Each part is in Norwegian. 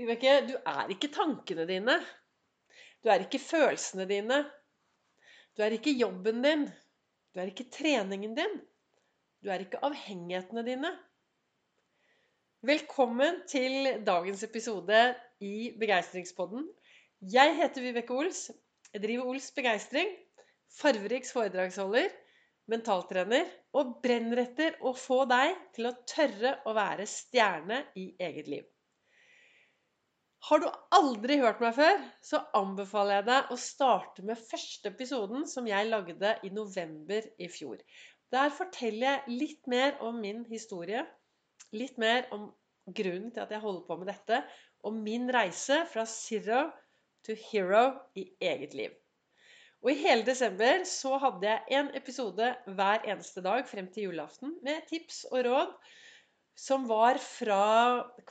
Vibeke, du er ikke tankene dine. Du er ikke følelsene dine. Du er ikke jobben din. Du er ikke treningen din. Du er ikke avhengighetene dine. Velkommen til dagens episode i Begeistringspodden. Jeg heter Vibeke Ols. Jeg driver Ols Begeistring. Farveriks foredragsholder, mentaltrener og brenner etter å få deg til å tørre å være stjerne i eget liv. Har du aldri hørt meg før, så anbefaler jeg deg å starte med første episoden som jeg lagde i november i fjor. Der forteller jeg litt mer om min historie, litt mer om grunnen til at jeg holder på med dette, og min reise fra zero to hero i eget liv. Og i hele desember så hadde jeg en episode hver eneste dag frem til julaften med tips og råd som var fra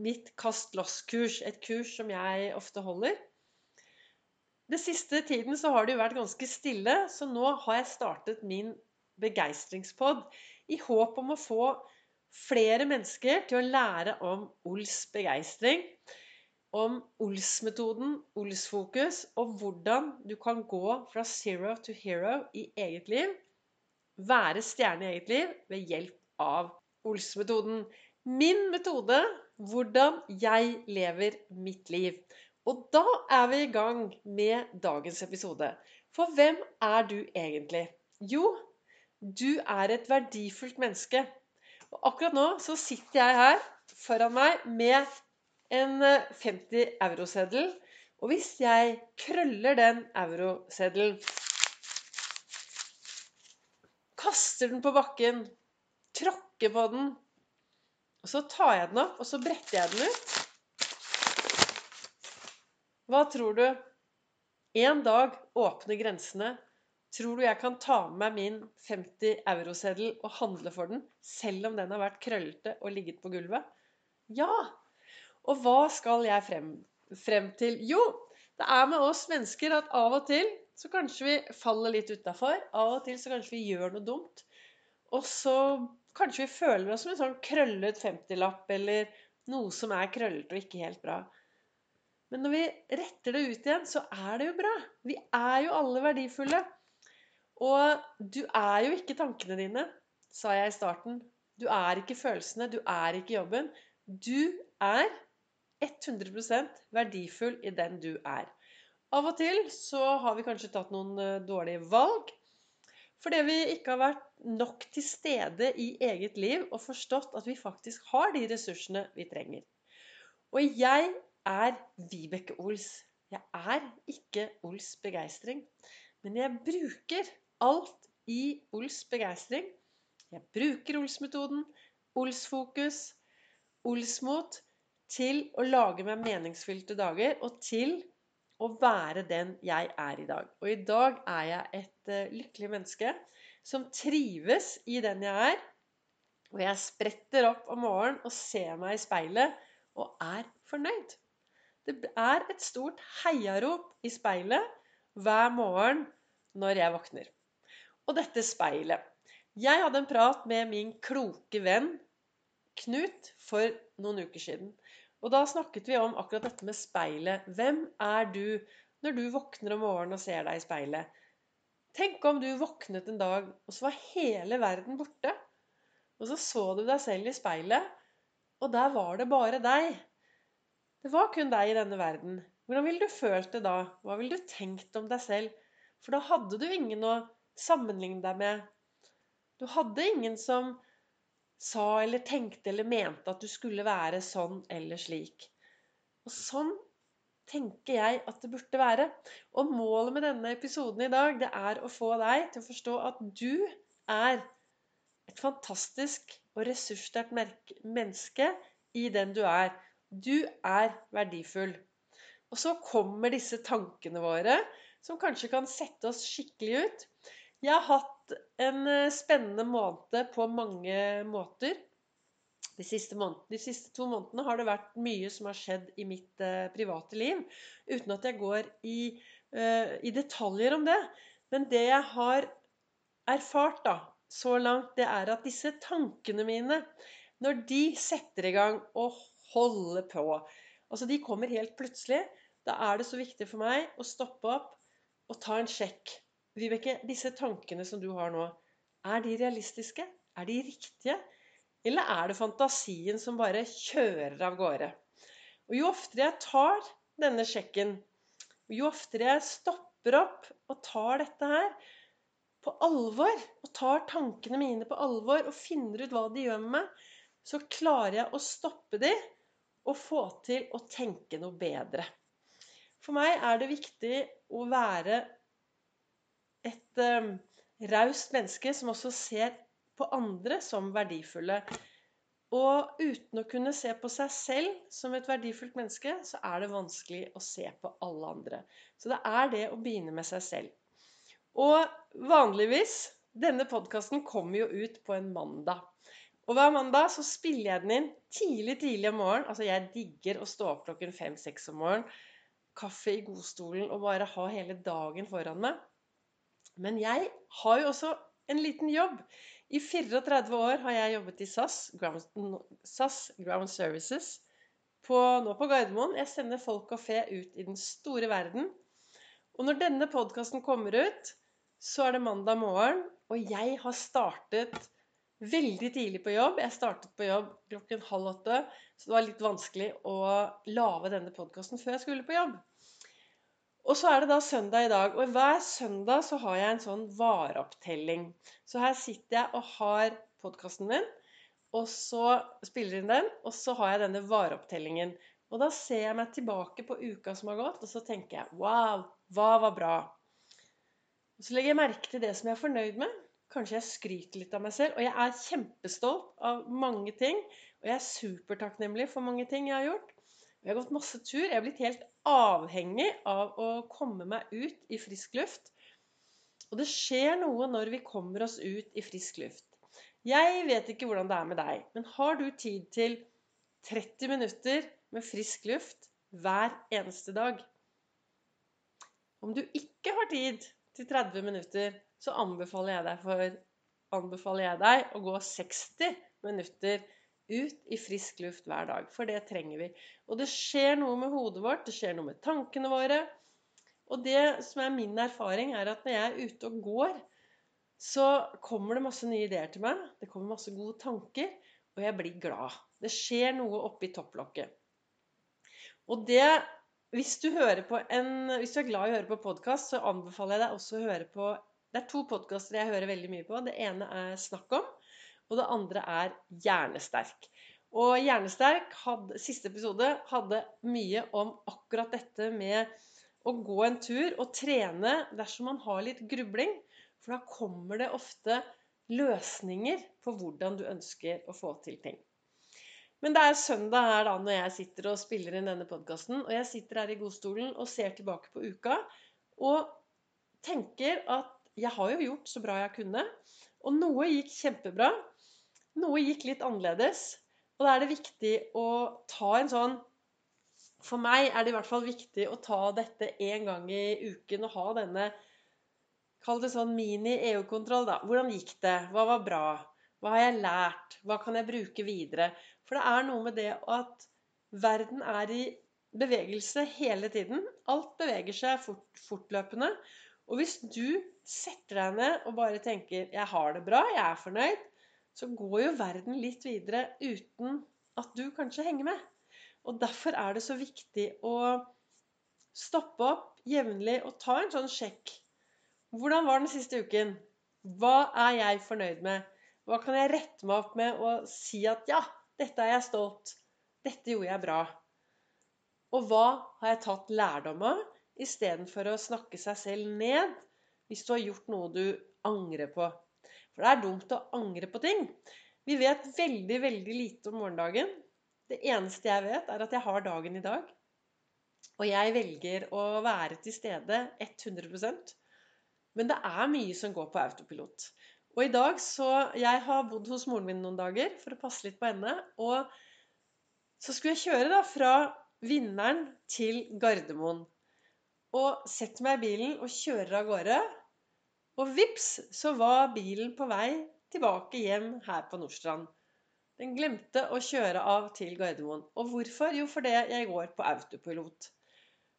mitt Kast loss-kurs, et kurs som jeg ofte holder. Den siste tiden så har det jo vært ganske stille, så nå har jeg startet min begeistringspod i håp om å få flere mennesker til å lære om Ols begeistring, om Ols-metoden, Ols-fokus, og hvordan du kan gå fra zero to hero i eget liv, være stjerne i eget liv ved hjelp av Ols-metoden. Min metode hvordan jeg lever mitt liv. Og da er vi i gang med dagens episode. For hvem er du egentlig? Jo, du er et verdifullt menneske. Og akkurat nå så sitter jeg her foran meg med en 50 eh, euroseddel. Og hvis jeg krøller den euroseddelen Kaster den på bakken, tråkker på den og så tar jeg den opp, og så bretter jeg den ut. Hva tror du? En dag åpner grensene. Tror du jeg kan ta med meg min 50 euroseddel og handle for den, selv om den har vært krøllete og ligget på gulvet? Ja! Og hva skal jeg frem, frem til? Jo, det er med oss mennesker at av og til så kanskje vi faller litt utafor. Av og til så kanskje vi gjør noe dumt. Og så Kanskje vi føler oss som en sånn krøllet 50-lapp eller noe som er krøllete og ikke helt bra. Men når vi retter det ut igjen, så er det jo bra. Vi er jo alle verdifulle. Og du er jo ikke tankene dine, sa jeg i starten. Du er ikke følelsene, du er ikke jobben. Du er 100% verdifull i den du er. Av og til så har vi kanskje tatt noen eh, dårlige valg. Fordi vi ikke har vært nok til stede i eget liv og forstått at vi faktisk har de ressursene vi trenger. Og jeg er Vibeke Ols. Jeg er ikke Ols begeistring. Men jeg bruker alt i Ols begeistring. Jeg bruker Ols-metoden, Ols-fokus, Ols-mot til å lage meg meningsfylte dager og til å være den jeg er i dag. Og i dag er jeg et uh, lykkelig menneske som trives i den jeg er. Og jeg spretter opp om morgenen og ser meg i speilet og er fornøyd. Det er et stort heiarop i speilet hver morgen når jeg våkner. Og dette speilet Jeg hadde en prat med min kloke venn Knut for noen uker siden. Og da snakket vi om akkurat dette med speilet. Hvem er du når du våkner om morgenen og ser deg i speilet? Tenk om du våknet en dag, og så var hele verden borte. Og så så du deg selv i speilet, og der var det bare deg. Det var kun deg i denne verden. Hvordan ville du følt det da? Hva ville du tenkt om deg selv? For da hadde du ingen å sammenligne deg med. Du hadde ingen som sa eller tenkte eller mente at du skulle være sånn eller slik. Og sånn tenker jeg at det burde være. Og målet med denne episoden i dag, det er å få deg til å forstå at du er et fantastisk og ressurssterkt menneske i den du er. Du er verdifull. Og så kommer disse tankene våre, som kanskje kan sette oss skikkelig ut. Jeg har hatt en eh, spennende måned på mange måter. De siste, måned, de siste, to månedene har det vært mye som har skjedd i mitt uh, private liv. Uten at jeg går i, uh, i, detaljer om det. Men det jeg har erfart da, så langt, det er at disse tankene mine, når de setter i gang og holder på Altså, de kommer helt plutselig. Da er det så viktig for meg å stoppe opp og ta en sjekk. Vibeke, disse tankene som du har nå, er de realistiske? Er de riktige? Eller er det fantasien som bare kjører av gårde? Og jo oftere jeg tar denne sjekken, jo oftere jeg stopper opp og tar dette her på alvor, og tar tankene mine på alvor og finner ut hva de gjør med meg, så klarer jeg å stoppe de og få til å tenke noe bedre. For meg er det viktig å være et um, raust menneske som også ser på andre som verdifulle. Og uten å kunne se på seg selv som et verdifullt menneske, så er det vanskelig å se på alle andre. Så det er det å begynne med seg selv. Og vanligvis Denne podkasten kommer jo ut på en mandag. Og hver mandag så spiller jeg den inn tidlig, tidlig om morgenen. Altså, jeg digger å stå opp klokken fem-seks om morgenen. Kaffe i godstolen og bare ha hele dagen foran meg. Men jeg har jo også en liten jobb. I 34 år har jeg jobbet i SAS, Ground, SAS Ground Services, på, nå på Gardermoen. Jeg sender folk og fe ut i den store verden. Og når denne podkasten kommer ut, så er det mandag morgen, og jeg har startet veldig tidlig på jobb. Jeg startet på jobb klokken halv åtte, så det var litt vanskelig å lage denne podkasten før jeg skulle på jobb. Og så er det da søndag i dag, og hver søndag så har jeg en sånn vareopptelling. Så her sitter jeg og har podkasten min, og så spiller inn den, og så har jeg denne vareopptellingen. Og da ser jeg meg tilbake på uka som har gått, og så tenker jeg wow, hva var bra? Og så legger jeg merke til det som jeg er fornøyd med. Kanskje jeg skryter litt av meg selv. Og jeg er kjempestolt av mange ting. Og jeg er supertakknemlig for mange ting jeg har gjort. Jeg har gått masse tur. Jeg er blitt helt avhengig av å komme meg ut i frisk luft. Og det skjer noe når vi kommer oss ut i frisk luft. Jeg vet ikke hvordan det er med deg, men har du tid til 30 minutter med frisk luft hver eneste dag? Om du ikke har tid til 30 minutter, så anbefaler jeg deg, for, anbefaler jeg deg å gå 60 minutter ut i frisk luft hver dag. For det trenger vi. Og det skjer noe med hodet vårt, det skjer noe med tankene våre. Og det som er min erfaring, er at når jeg er ute og går, så kommer det masse nye ideer til meg. Det kommer masse gode tanker, og jeg blir glad. Det skjer noe oppi topplokket. Og det hvis du, en, hvis du, er glad i å høre på podkast, så anbefaler jeg deg også å høre på det er to podkaster jeg hører veldig mye på. Det ene er Snakk om, og det andre er Hjernesterk. Og Hjernesterk, hadde, siste episode, hadde mye om akkurat dette med å gå en tur og trene dersom man har litt grubling. For da kommer det ofte løsninger på hvordan du ønsker å få til ting. Men det er søndag her da når jeg sitter og spiller inn denne podkasten. Og jeg sitter her i godstolen og ser tilbake på uka og tenker at jeg har jo gjort så bra jeg kunne. Og noe gikk kjempebra. Noe gikk litt annerledes. Og da er det viktig å ta en sånn For meg er det i hvert fall viktig å ta dette én gang i uken og ha denne Kall det sånn mini-EU-kontroll, da. Hvordan gikk det? Hva var bra? Hva har jeg lært? Hva kan jeg bruke videre? For det er noe med det at verden er i bevegelse hele tiden. Alt beveger seg fort, fortløpende. Og hvis du setter deg ned og bare tenker 'jeg har det bra, jeg er fornøyd', så går jo verden litt videre uten at du kanskje henger med. Og derfor er det så viktig å stoppe opp jevnlig og ta en sånn sjekk. Hvordan var den siste uken? Hva er jeg fornøyd med? Hva kan jeg rette meg opp med og si at 'ja, dette er jeg stolt'. Dette gjorde jeg bra. Og hva har jeg tatt lærdom av? istedenfor å snakke seg selv ned hvis du har gjort noe du angrer på. For det er dumt å angre på ting. Vi vet veldig, veldig lite om morgendagen. Det eneste jeg vet, er at jeg har dagen i dag. Og jeg velger å være til stede 100% Men det er mye som går på autopilot. Og i dag så Jeg har bodd hos moren min noen dager for å passe litt på henne. Og så skulle jeg kjøre da fra Vinneren til Gardermoen og setter meg i bilen og kjører av gårde. Og vips, så var bilen på vei tilbake hjem her på Nordstrand. Den glemte å kjøre av til Gardermoen. Og hvorfor? Jo, fordi jeg går på autopilot.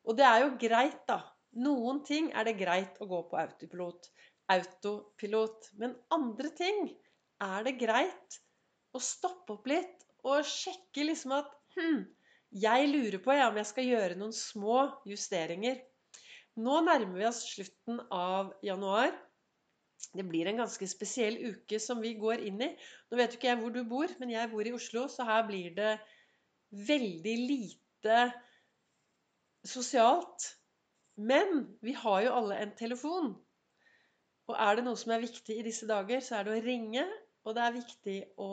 Og det er jo greit, da. Noen ting er det greit å gå på autopilot. Autopilot. Men andre ting er det greit å stoppe opp litt og sjekke liksom at Hm, jeg lurer på ja, om jeg skal gjøre noen små justeringer. Nå nærmer vi oss slutten av januar. Det blir en ganske spesiell uke som vi går inn i. Nå vet jo ikke jeg hvor du bor, men jeg bor i Oslo, så her blir det veldig lite sosialt. Men vi har jo alle en telefon. Og er det noe som er viktig i disse dager, så er det å ringe. Og det er viktig å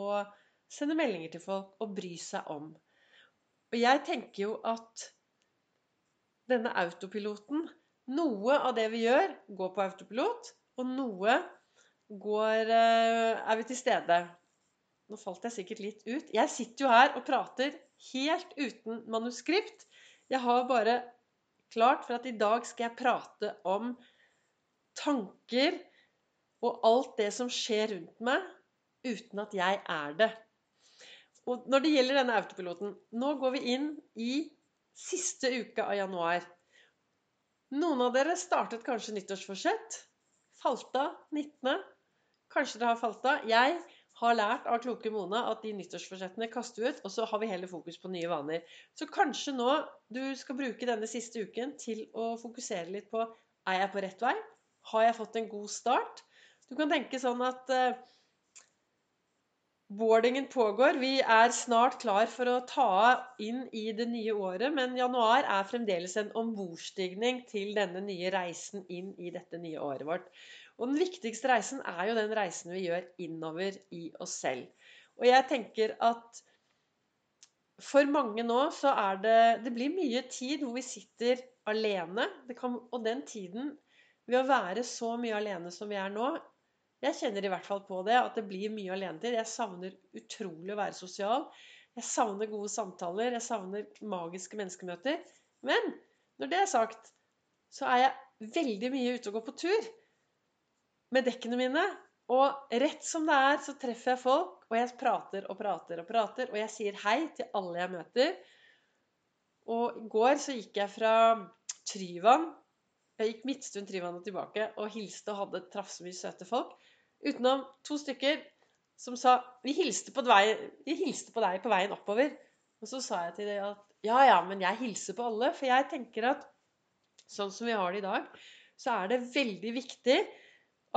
sende meldinger til folk og bry seg om. Og jeg tenker jo at denne autopiloten noe av det vi gjør, går på autopilot, og noe går, eh, er vi til stede. Nå falt jeg sikkert litt ut. Jeg sitter jo her og prater helt uten manuskript. Jeg har bare klart for at i dag skal jeg prate om tanker og alt det som skjer rundt meg, uten at jeg er det. Og når det gjelder denne autopiloten Nå går vi inn i siste uke av januar. Noen av dere startet kanskje nyttårsforsett. Falt av 19. Kanskje dere har falt av. Jeg har lært av kloke Mona at de nyttårsforsettene kaster ut, og så har vi heller fokus på nye vaner. Så kanskje nå du skal bruke denne siste uken til å fokusere litt på er jeg på rett vei? Har jeg fått en god start? Du kan tenke sånn at uh, Boardingen pågår. Vi er snart klar for å ta inn i det nye året, men januar er fremdeles en ombordstigning til denne nye reisen inn i dette nye året vårt. Og den viktigste reisen er jo den reisen vi gjør innover i oss selv. Og jeg tenker at for mange nå så er det Det blir mye tid hvor vi sitter alene. Kan, og den tiden ved å være så mye alene som vi er nå, jeg kjenner i hvert fall på det, at det blir mye alenetid. Jeg savner utrolig å være sosial. Jeg savner gode samtaler. Jeg savner magiske menneskemøter. Men når det er sagt, så er jeg veldig mye ute og går på tur med dekkene mine. Og rett som det er, så treffer jeg folk, og jeg prater og prater og prater. Og jeg sier hei til alle jeg møter. Og i går så gikk jeg fra Tryvann Jeg gikk Midtstuen Tryvann og tilbake og hilste og hadde traff så mye søte folk. Utenom to stykker som sa vi hilste, deg, vi hilste på deg på veien oppover. Og så sa jeg til dem at ja, ja, men jeg hilser på alle. For jeg tenker at sånn som vi har det i dag, så er det veldig viktig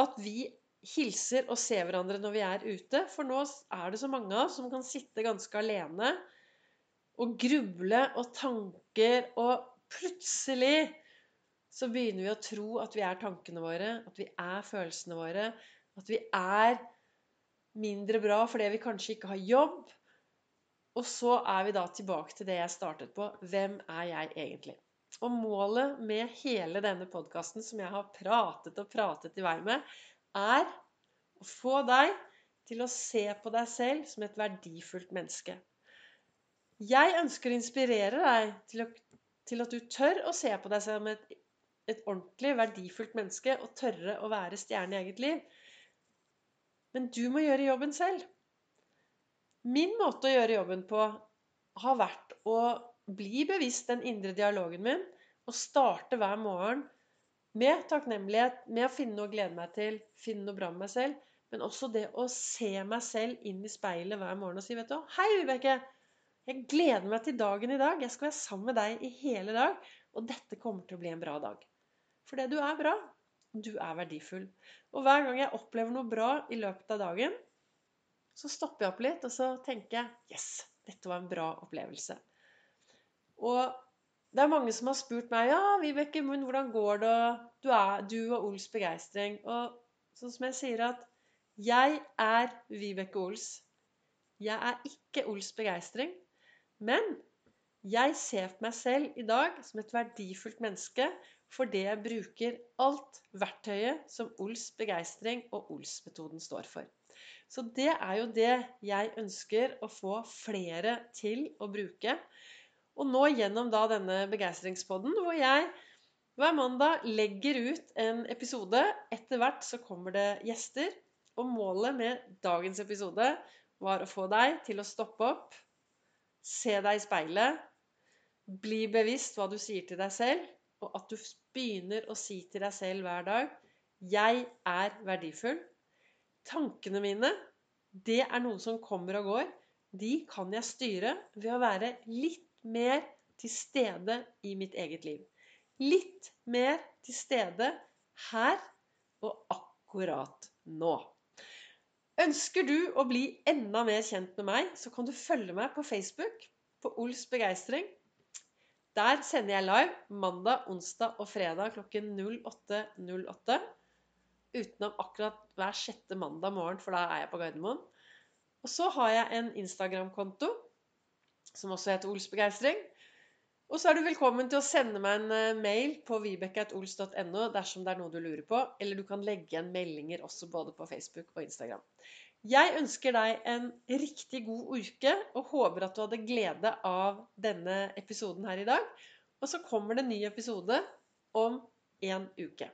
at vi hilser og ser hverandre når vi er ute. For nå er det så mange av oss som kan sitte ganske alene og gruble og tanker, og plutselig så begynner vi å tro at vi er tankene våre, at vi er følelsene våre, at vi er mindre bra fordi vi kanskje ikke har jobb. Og så er vi da tilbake til det jeg startet på. Hvem er jeg egentlig? Og målet med hele denne podkasten som jeg har pratet og pratet i vei med, er å få deg til å se på deg selv som et verdifullt menneske. Jeg ønsker å inspirere deg til, å, til at du tør å se på deg som et, et ordentlig verdifullt menneske og tørre å være stjerne i eget liv. Men du må gjøre jobben selv. Min måte å gjøre jobben på har vært å bli bevisst den indre dialogen min og starte hver morgen med takknemlighet, med å finne noe å glede meg til, finne noe bra med meg selv, men også det å se meg selv inn i speilet hver morgen og si, vet du Hei, Vibeke! Jeg gleder meg til dagen i dag. Jeg skal være sammen med deg i hele dag. Og dette kommer til å bli en bra dag. Fordi du er bra. Du er verdifull. Og hver gang jeg opplever noe bra i løpet av dagen, så stopper jeg opp litt, og så tenker jeg Yes, dette var en bra opplevelse. Og det er mange som har spurt meg ja, Vibeke Munn, hvordan går det, du, er, du og Ols begeistring? Og sånn som jeg sier at jeg er Vibeke Ols. Jeg er ikke Ols begeistring. Men jeg ser på meg selv i dag som et verdifullt menneske fordi jeg bruker alt verktøyet som Ols begeistring og Ols-metoden står for. Så det er jo det jeg ønsker å få flere til å bruke. Og nå gjennom da denne begeistringspodden, hvor jeg hver mandag legger ut en episode. Etter hvert så kommer det gjester. Og målet med dagens episode var å få deg til å stoppe opp, se deg i speilet, bli bevisst hva du sier til deg selv, og at du begynner å si til deg selv hver dag 'Jeg er verdifull'. Tankene mine, det er noe som kommer og går. De kan jeg styre ved å være litt mer til stede i mitt eget liv. Litt mer til stede her og akkurat nå. Ønsker du å bli enda mer kjent med meg, så kan du følge meg på Facebook på Ols begeistring. Der sender jeg live mandag, onsdag og fredag klokken 08.08. Utenom akkurat hver sjette mandag morgen, for da er jeg på Gardermoen. Og så har jeg en Instagram-konto som også heter Ols begeistring. Og så er du velkommen til å sende meg en eh, mail på vibeke.ols.no dersom det er noe du lurer på. Eller du kan legge igjen meldinger også både på Facebook og Instagram. Jeg ønsker deg en riktig god uke og håper at du hadde glede av denne episoden her i dag. Og så kommer det en ny episode om en uke.